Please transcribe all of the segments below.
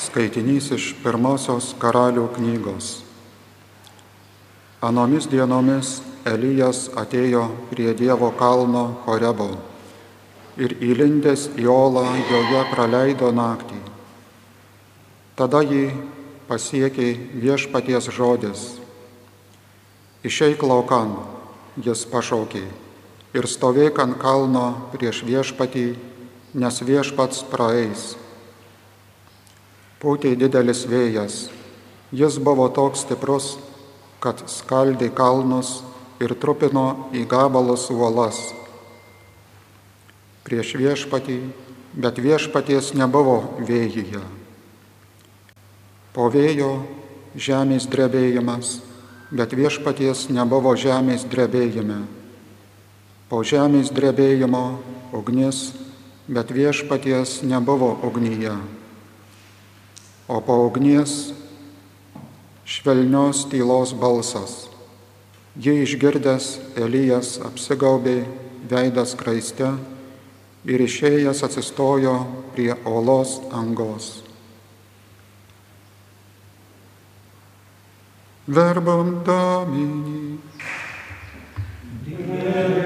Skaitinys iš pirmosios karalių knygos. Anomis dienomis Elijas atėjo prie Dievo kalno Horebo ir įlindęs į olą joje praleido naktį. Tada jį pasiekė viešpaties žodis. Išeik laukan, jis pašaukė, ir stovėk ant kalno prieš viešpatį, nes viešpats praeis. Pūtė didelis vėjas, jis buvo toks stiprus, kad skaldė kalnus ir trupino į gabalus uolas prieš viešpatį, bet viešpaties nebuvo vėjyje. Po vėjo žemės drebėjimas, bet viešpaties nebuvo žemės drebėjime. Po žemės drebėjimo ugnis, bet viešpaties nebuvo ugnyje. O po ugnies švelnios tylos balsas. Jį išgirdęs Elijas apsigaubė veidas kraiste ir išėjęs atsistojo prie olos angos. Verbum Domini. Ostandėnobis,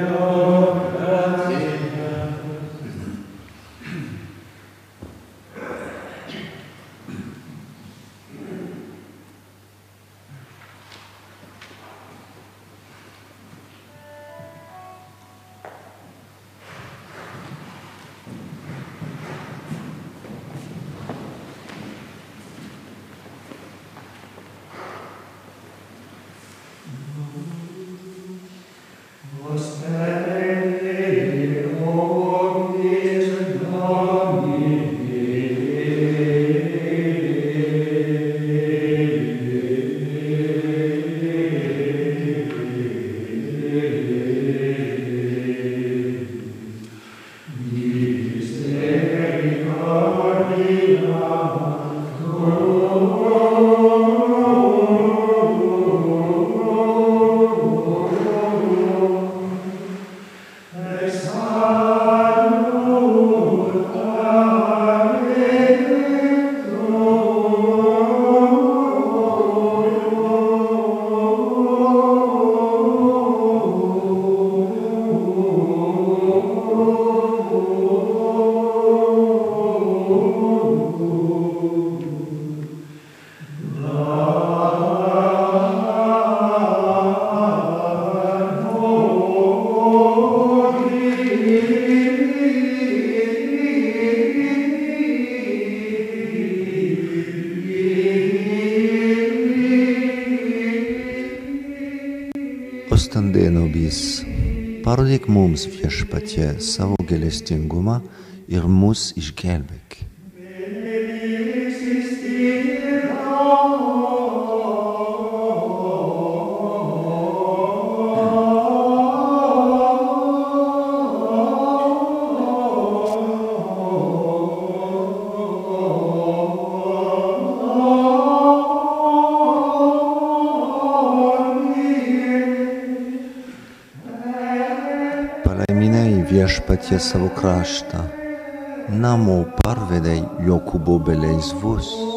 parodyk mums viešpatie savo gelestingumą ir mus išgelbėk. Viešpatie savo kraštą, namo parvedai Jokūbo beleisvus.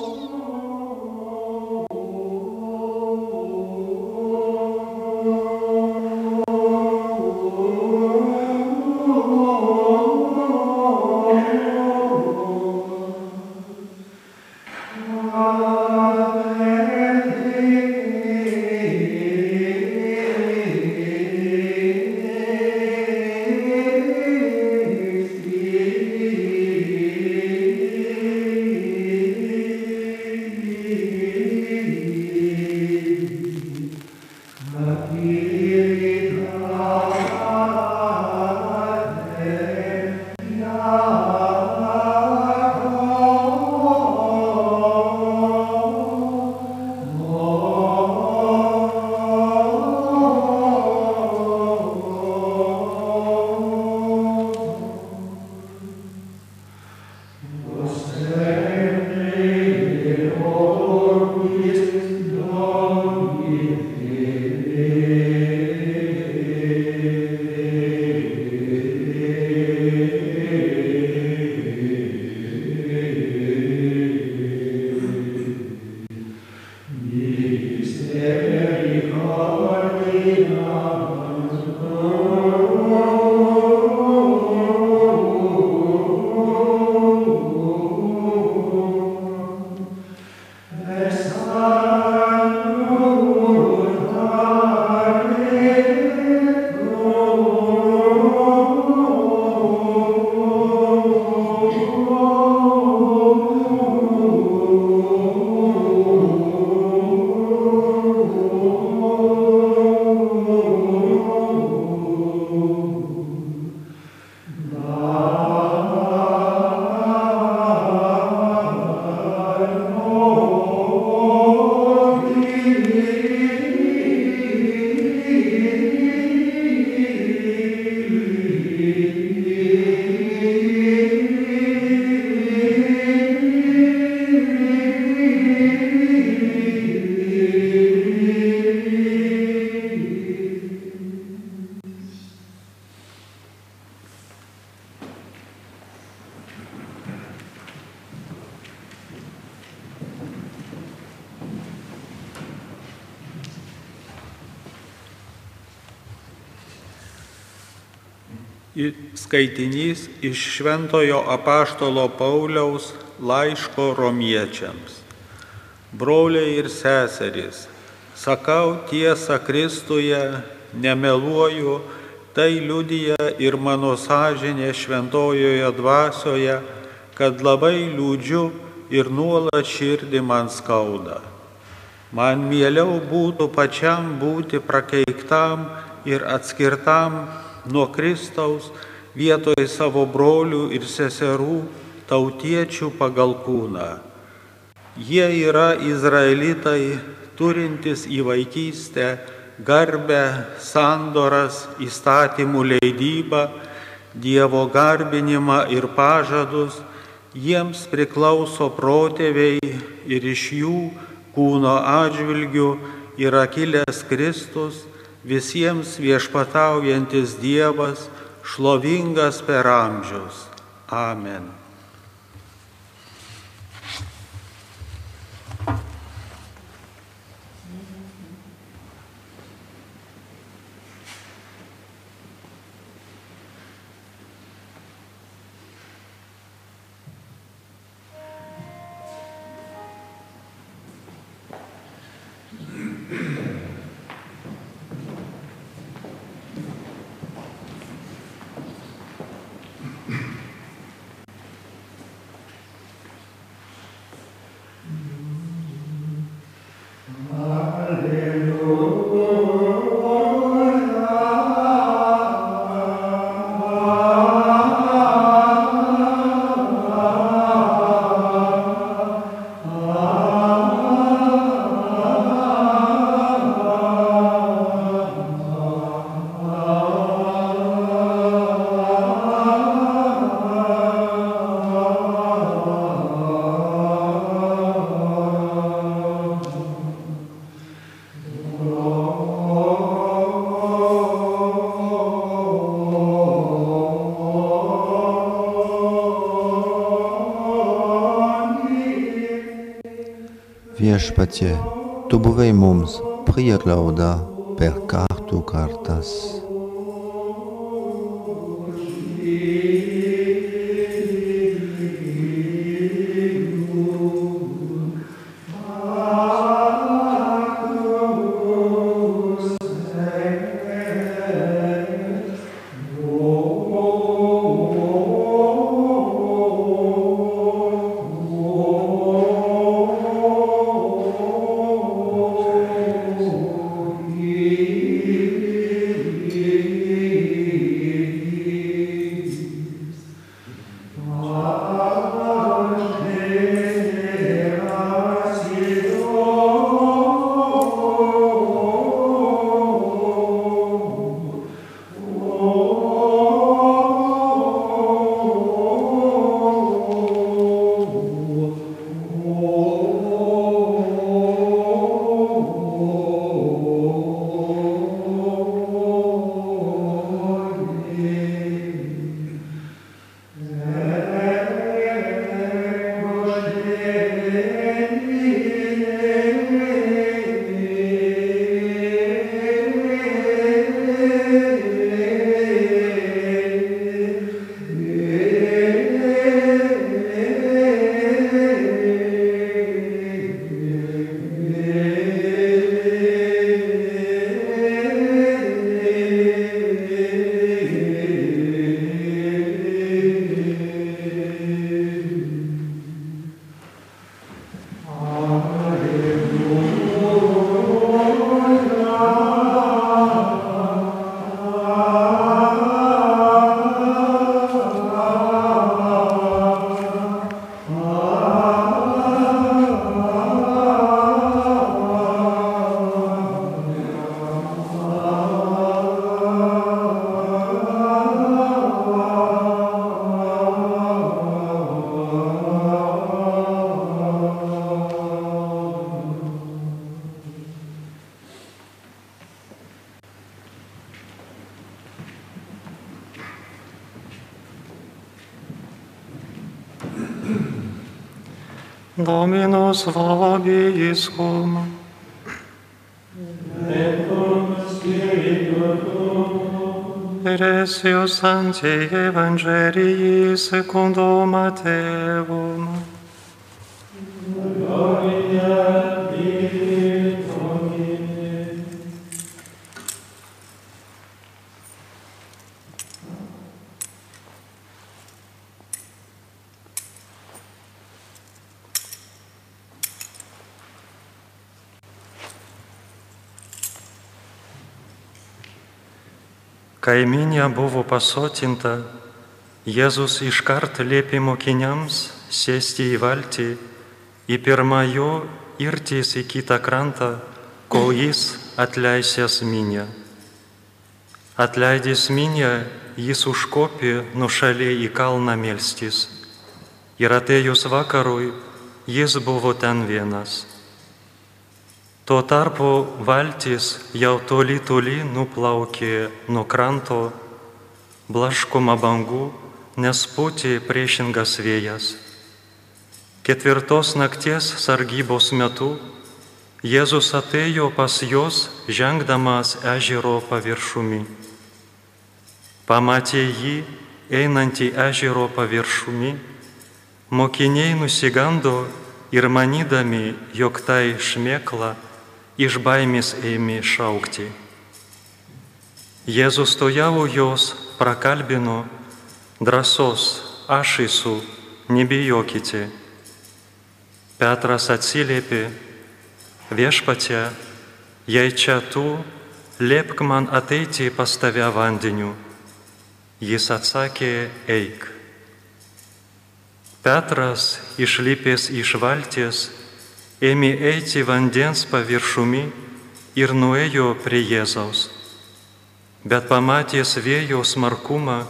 Skaitinys iš Šventojo apaštalo Pauliaus laiško romiečiams. Broliai ir seserys, sakau tiesą Kristuje, nemeluoju, tai liudyja ir mano sąžinė šventojoje dvasioje, kad labai liūdžiu ir nuolat širdį man skauda. Man mieliau būtų pačiam būti prakeiktam ir atskirtam nuo Kristaus vietoj savo brolių ir seserų tautiečių pagal kūną. Jie yra izraelitai, turintys į vaikystę garbę, sandoras, įstatymų leidybą, Dievo garbinimą ir pažadus, jiems priklauso protėviai ir iš jų kūno atžvilgių yra kilęs Kristus, visiems viešpataujantis Dievas, šlovingas per amžius. Amen. Viešpatie, tu buvai mums prieglauda per kartų kartas. Слове Иисхом. Eresios Santi Evangelii segundo Mateo. Kai minė buvo pasotinta, Jėzus iškart liepė mokiniams sėsti į valtį, į pirmą jo irtis į kitą krantą, kol jis atleisęs minę. Atleidęs minę, jis užkopė nušalė į kalną melstis. Ir atėjus vakarui, jis buvo ten vienas. Tuo tarpu valtis jau toli toli nuplaukė nuo kranto, blaškoma bangų, nes pūtė priešingas vėjas. Ketvirtos nakties sargybos metu Jėzus atėjo pas juos, žengdamas ežero paviršumi. Pamatė jį einantį ežero paviršumi, mokiniai nusigando ir manydami, jog tai šmėkla, iš baimės ėmė šaukti. Jėzus stojavo jos, prakalbino, drąsos, aš esu, nebijokite. Petras atsiliepė, viešpatie, jei čia tu, liepk man ateiti pas tave vandeniu. Jis atsakė, eik. Petras išlipęs iš valties, ėmė eiti vandens paviršumi ir nuėjo prie Jėzaus. Bet pamatęs vėjo smarkumą,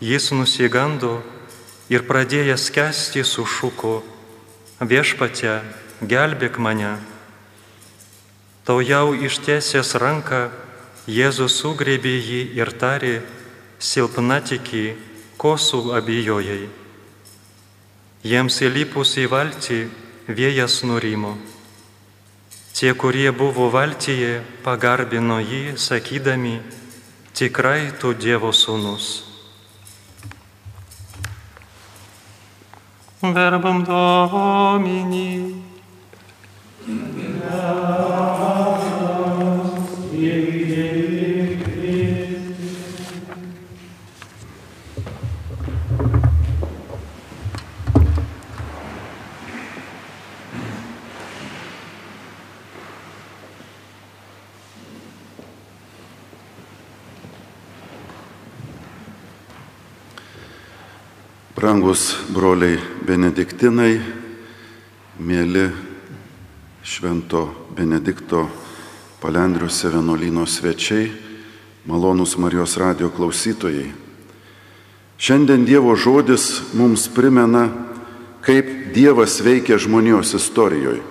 jis nusigando ir pradėjęs kesti sušuko, viešpate, gelbėk mane. Tau jau ištiesęs ranką, Jėzus sugrėbė jį ir tarė, silpna tiki, ko su abejojai. Jiems įlipus į valtį, vėjas nurimo. Tie, kurie buvo valtyje, pagarbino jį, sakydami, tikrai tu Dievo sūnus. Verbum Domini. Brangus broliai Benediktinai, mėly Švento Benedikto Palendriuose vienuolyno svečiai, malonus Marijos radio klausytojai. Šiandien Dievo žodis mums primena, kaip Dievas veikia žmonijos istorijoje,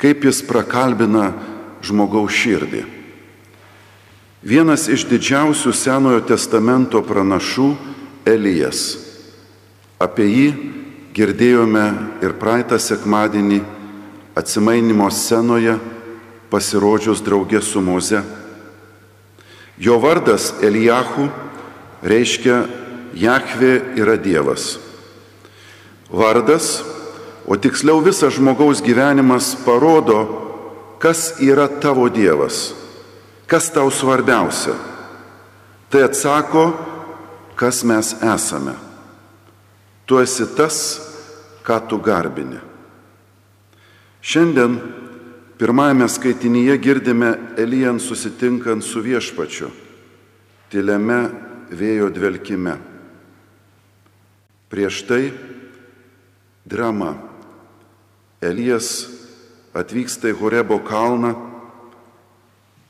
kaip jis prakalbina žmogaus širdį. Vienas iš didžiausių Senojo testamento pranašų Elijas Apie jį girdėjome ir praeitą sekmadienį atsimainimo scenoje pasirodžius draugė su Moze. Jo vardas Elijahu reiškia Jahvė yra Dievas. Vardas, o tiksliau visas žmogaus gyvenimas parodo, kas yra tavo Dievas, kas tau svarbiausia. Tai atsako, kas mes esame. Tu esi tas, ką tu garbini. Šiandien pirmajame skaitinyje girdime Elijan susitinkant su viešpačiu, tyliame vėjo dvelkime. Prieš tai drama. Elijas atvyksta į Horebo kalną,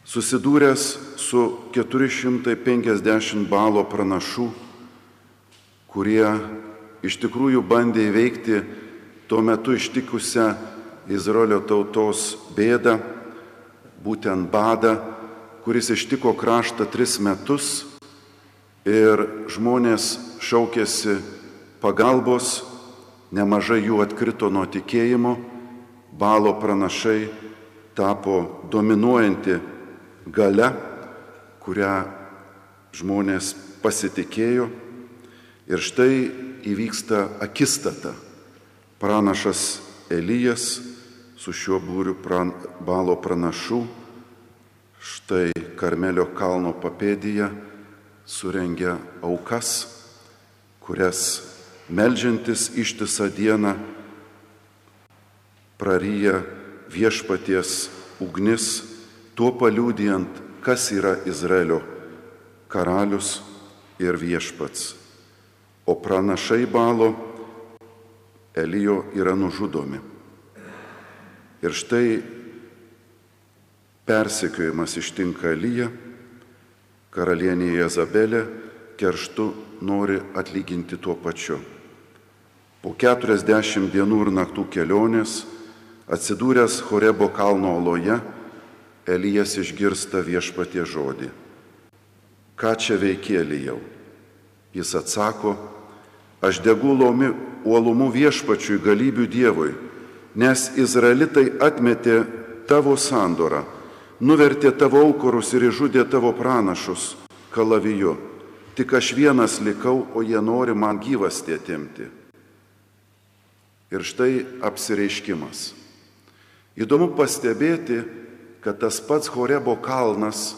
susidūręs su 450 balo pranašų, kurie iš tikrųjų bandė įveikti tuo metu ištikusią Izraelio tautos bėdą, būtent badą, kuris ištiko kraštą tris metus ir žmonės šaukėsi pagalbos, nemažai jų atkrito nuo tikėjimo, balo pranašai tapo dominuojanti gale, kurią žmonės pasitikėjo. Ir štai įvyksta akistata. Pranašas Elijas su šiuo būriu pran, balo pranašų štai Karmelio kalno papėdyje surengia aukas, kurias melžiantis ištisą dieną praryja viešpaties ugnis, tuo paliūdijant, kas yra Izraelio karalius ir viešpats. O pranašai balo Elijo yra nužudomi. Ir štai persekiojimas ištinka Eliją, karalienė Jezabelė kerštu nori atlyginti tuo pačiu. Po 40 dienų ir naktų kelionės, atsidūręs Horebo kalno oloje, Elijas išgirsta viešpatie žodį. Ką čia veikėlijau? Jis atsako, aš degu lomi uolumu viešpačiui galybių Dievui, nes Izraelitai atmetė tavo sandorą, nuvertė tavo aukurus ir išžudė tavo pranašus kalaviju. Tik aš vienas likau, o jie nori man gyvastį atimti. Ir štai apsireiškimas. Įdomu pastebėti, kad tas pats Horebo kalnas,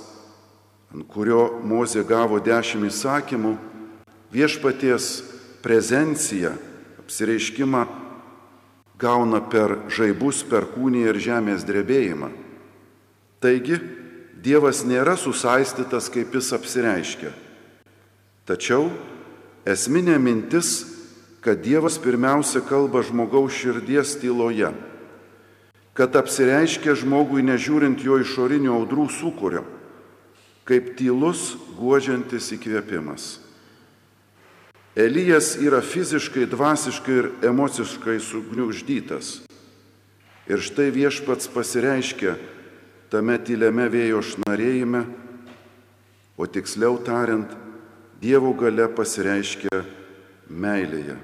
ant kurio Mozė gavo dešimt įsakymų, viešpaties prezenciją, apsireiškimą gauna per žaibus, per kūnį ir žemės drebėjimą. Taigi, Dievas nėra susaistytas, kaip jis apsireiškia. Tačiau esminė mintis, kad Dievas pirmiausia kalba žmogaus širdies tyloje kad apsireiškia žmogui nežiūrint jo išorinių audrų sukūrio, kaip tylus, guodžiantis įkvėpimas. Elijas yra fiziškai, dvasiškai ir emociškai sugniuždytas. Ir štai viešpats pasireiškia tame tyliame vėjo šnarėjime, o tiksliau tariant, Dievo gale pasireiškia meilėje.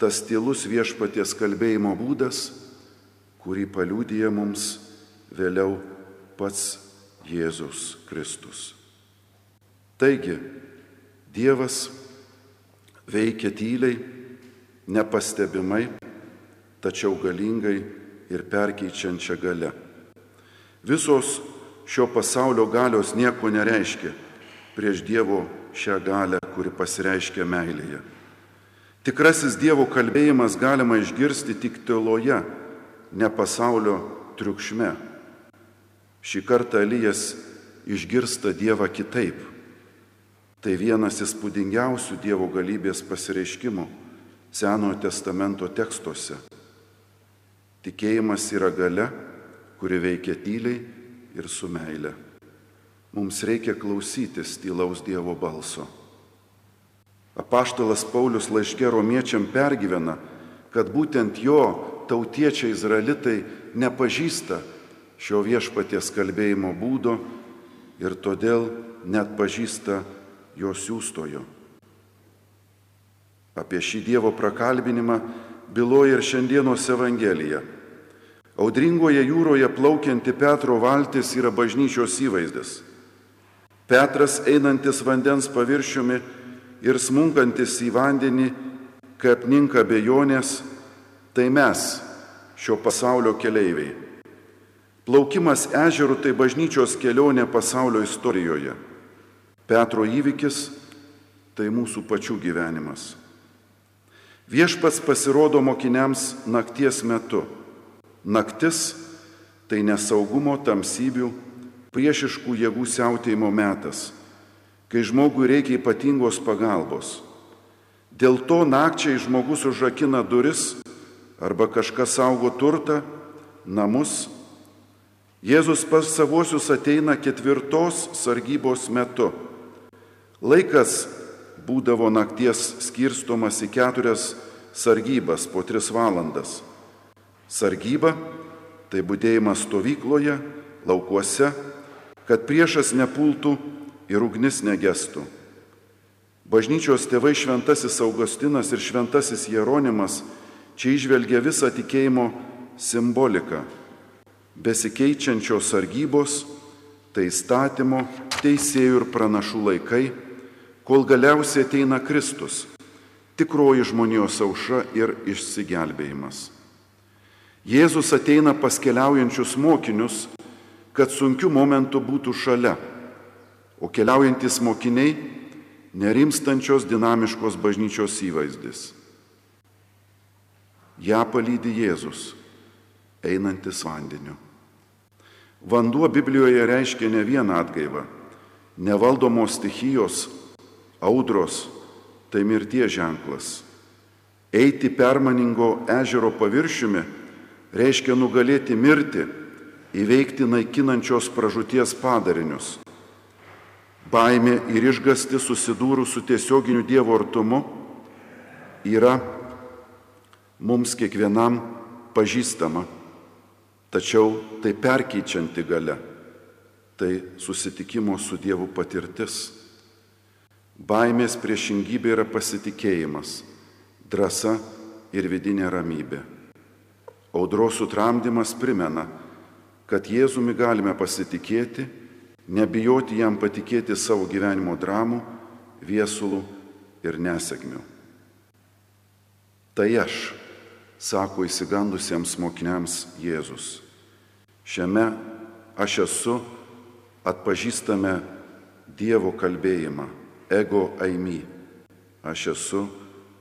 Tas tylus viešpaties kalbėjimo būdas kurį paliūdija mums vėliau pats Jėzus Kristus. Taigi, Dievas veikia tyliai, nepastebimai, tačiau galingai ir perkeičiančia gale. Visos šio pasaulio galios nieko nereiškia prieš Dievo šią galę, kuri pasireiškia meilėje. Tikrasis Dievo kalbėjimas galima išgirsti tik tyloje ne pasaulio triukšme. Šį kartą Elijas išgirsta Dievą kitaip. Tai vienas įspūdingiausių Dievo galybės pasireiškimų Senojo testamento tekstuose. Tikėjimas yra gale, kuri veikia tyliai ir su meile. Mums reikia klausytis tylaus Dievo balso. Apaštalas Paulius laiškė romiečiam pergyvena, kad būtent jo tautiečiai izraelitai nepažįsta šio viešpaties kalbėjimo būdo ir todėl net pažįsta jo siūstojo. Apie šį Dievo prakalbinimą byloja ir šiandienos Evangelija. Audringoje jūroje plaukianti Petro valtis yra bažnyčios įvaizdis. Petras einantis vandens paviršiumi ir smunkantis į vandenį, kai apninka bejonės, tai mes, šio pasaulio keleiviai. Plaukimas ežerų tai bažnyčios kelionė pasaulio istorijoje. Petro įvykis tai mūsų pačių gyvenimas. Viešpats pasirodo mokiniams nakties metu. Naktis tai nesaugumo, tamsybių, priešiškų jėgų siautėjimo metas, kai žmogui reikia ypatingos pagalbos. Dėl to nakčiai žmogus užrakina duris arba kažkas saugo turtą, namus. Jėzus pas savosius ateina ketvirtos sargybos metu. Laikas būdavo nakties skirstomas į keturias sargybas po tris valandas. Sargyba tai būdėjimas stovykloje, laukuose, kad priešas nepultų ir ugnis negestų. Bažnyčios tėvai Šventasis Augustinas ir Šventasis Jeronimas Čia išvelgia visą tikėjimo simboliką besikeičiančios sargybos, tai statymo teisėjų ir pranašų laikai, kol galiausiai ateina Kristus, tikroji žmonijos auša ir išsigelbėjimas. Jėzus ateina pas keliaujančius mokinius, kad sunkių momentų būtų šalia, o keliaujantis mokiniai nerimstančios dinamiškos bažnyčios įvaizdis. Ja palydi Jėzus, einantis vandeniu. Vanduo Biblijoje reiškia ne vieną atgaivą. Nevaldomos stichijos, audros, tai mirties ženklas. Eiti permaningo ežero paviršiumi reiškia nugalėti mirtį, įveikti naikinančios pražūties padarinius. Baimė ir išgasti susidūrus su tiesioginiu Dievo artumu yra mums kiekvienam pažįstama, tačiau tai perkeičianti gale, tai susitikimo su Dievu patirtis. Baimės priešingybė yra pasitikėjimas, drąsa ir vidinė ramybė. Audros sutramdymas primena, kad Jėzumi galime pasitikėti, nebijoti jam patikėti savo gyvenimo dramų, viesulų ir nesėkmių. Tai aš, sako įsigandusiems mokiniams Jėzus. Šiame aš esu atpažįstame Dievo kalbėjimą ego aimy. Aš esu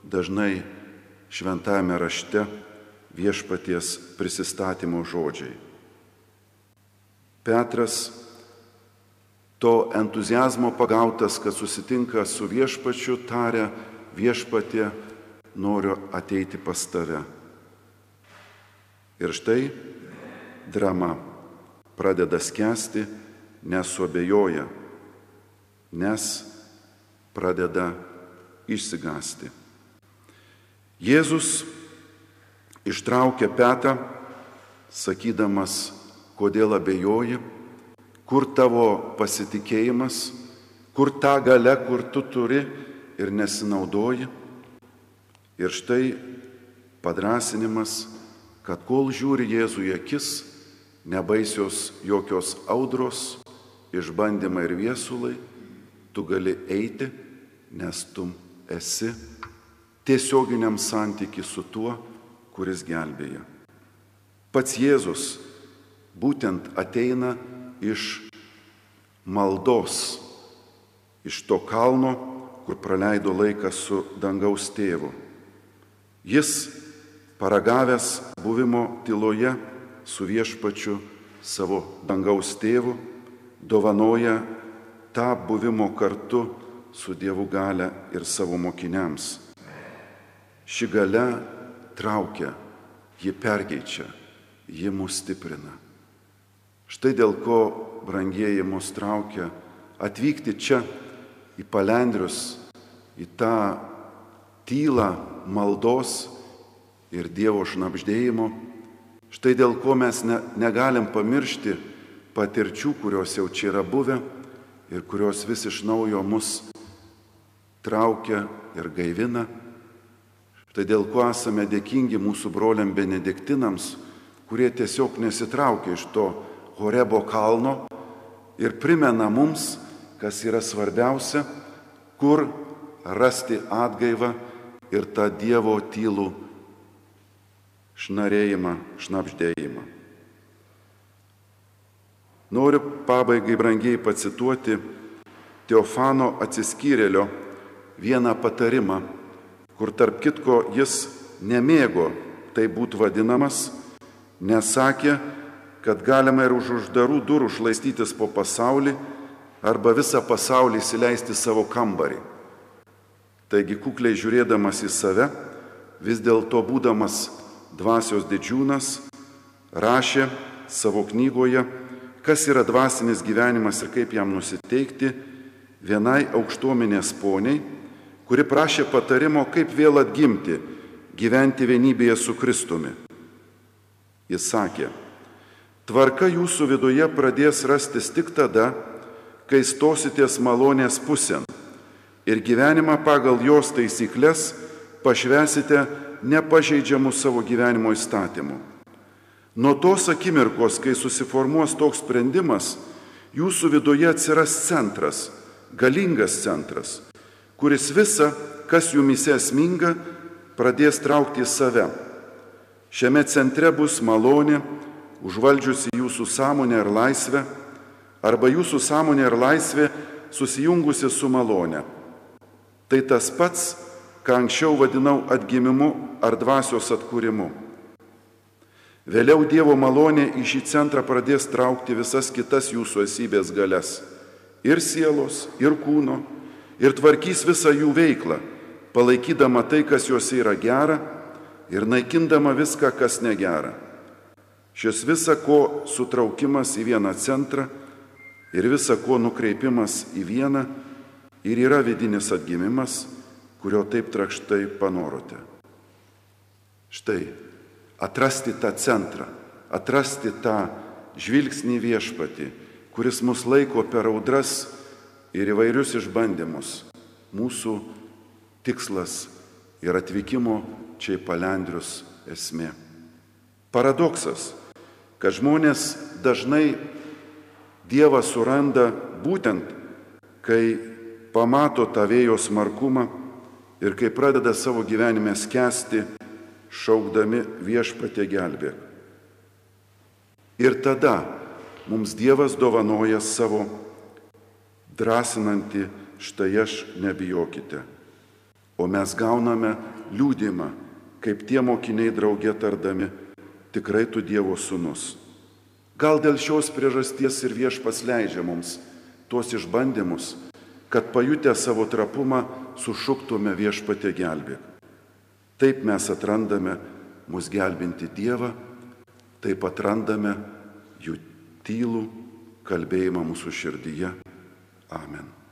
dažnai šventame rašte viešpaties prisistatymo žodžiai. Petras to entuzijazmo pagautas, kad susitinka su viešpačiu, taria viešpatė, noriu ateiti pas tave. Ir štai drama pradeda skęsti, nesuabejoja, nes pradeda išsigasti. Jėzus ištraukia petą, sakydamas, kodėl abejoji, kur tavo pasitikėjimas, kur ta gale, kur tu turi ir nesinaudoji. Ir štai padrasinimas, kad kol žiūri Jėzų į akis, nebaisios jokios audros, išbandymai ir viesulai, tu gali eiti nes tu esi tiesioginiam santyki su tuo, kuris gelbėja. Pats Jėzus būtent ateina iš maldos, iš to kalno, kur praleido laiką su dangaus tėvu. Jis, paragavęs buvimo tyloje su viešpačiu savo dangaus tėvu, dovanoja tą buvimo kartu su Dievu gale ir savo mokiniams. Ši gale traukia, ji pergeičia, ji mus stiprina. Štai dėl ko, brangieji, mus traukia atvykti čia į palendrius, į tą tylą maldos ir Dievo šnapždėjimo. Štai dėl ko mes ne, negalim pamiršti patirčių, kurios jau čia yra buvę ir kurios vis iš naujo mus traukia ir gaivina. Štai dėl ko esame dėkingi mūsų broliam benediktinams, kurie tiesiog nesitraukia iš to Horebo kalno ir primena mums, kas yra svarbiausia, kur rasti atgaivą ir tą Dievo tylų šnarėjimą, šnapždėjimą. Noriu pabaigai brangiai pacituoti Teofano atsiskyrėlio vieną patarimą, kur tarp kitko jis nemėgo tai būti vadinamas, nesakė, kad galima ir už uždarų durų šlaistytis po pasaulį arba visą pasaulį įsileisti savo kambarį. Taigi kukliai žiūrėdamas į save, vis dėlto būdamas dvasios didžiūnas, rašė savo knygoje, kas yra dvasinis gyvenimas ir kaip jam nusiteikti vienai aukštuomenės poniai, kuri prašė patarimo, kaip vėl atgimti, gyventi vienybėje su Kristumi. Jis sakė, tvarka jūsų viduje pradės rastis tik tada, kai stositės malonės pusėn ir gyvenimą pagal jos taisyklės pašvesite nepažeidžiamų savo gyvenimo įstatymų. Nuo tos akimirkos, kai susiformuos toks sprendimas, jūsų viduje atsiras centras, galingas centras, kuris visą, kas jumise esminga, pradės traukti į save. Šiame centre bus malonė, užvaldžiusi jūsų sąmonę ir laisvę, arba jūsų sąmonė ir laisvė susijungusi su malonė. Tai tas pats, ką anksčiau vadinau atgimimu ar dvasios atkūrimu. Vėliau Dievo malonė į šį centrą pradės traukti visas kitas jūsų esybės galės - ir sielos, ir kūno, ir tvarkys visą jų veiklą, palaikydama tai, kas juose yra gera, ir naikindama viską, kas negera. Šis visa ko sutraukimas į vieną centrą ir visa ko nukreipimas į vieną ir yra vidinis atgimimas, kurio taip trakštai panorote. Štai atrasti tą centrą, atrasti tą žvilgsnį viešpatį, kuris mus laiko per audras ir įvairius išbandymus. Mūsų tikslas ir atvykimo čia į palendrius esmė. Paradoksas, kad žmonės dažnai Dievą suranda būtent, kai pamato tą vėjo smarkumą ir kai pradeda savo gyvenime skęsti šaukdami viešpatė gelbėk. Ir tada mums Dievas dovanoja savo drąsinantį štai aš nebijokite. O mes gauname liūdimą, kaip tie mokiniai draugė tardami, tikrai tu Dievo sūnus. Gal dėl šios priežasties ir viešpas leidžia mums tuos išbandymus, kad pajutę savo trapumą sušuktume viešpatė gelbėk. Taip mes atrandame mus gelbinti Dievą, taip atrandame jų tylų kalbėjimą mūsų širdyje. Amen.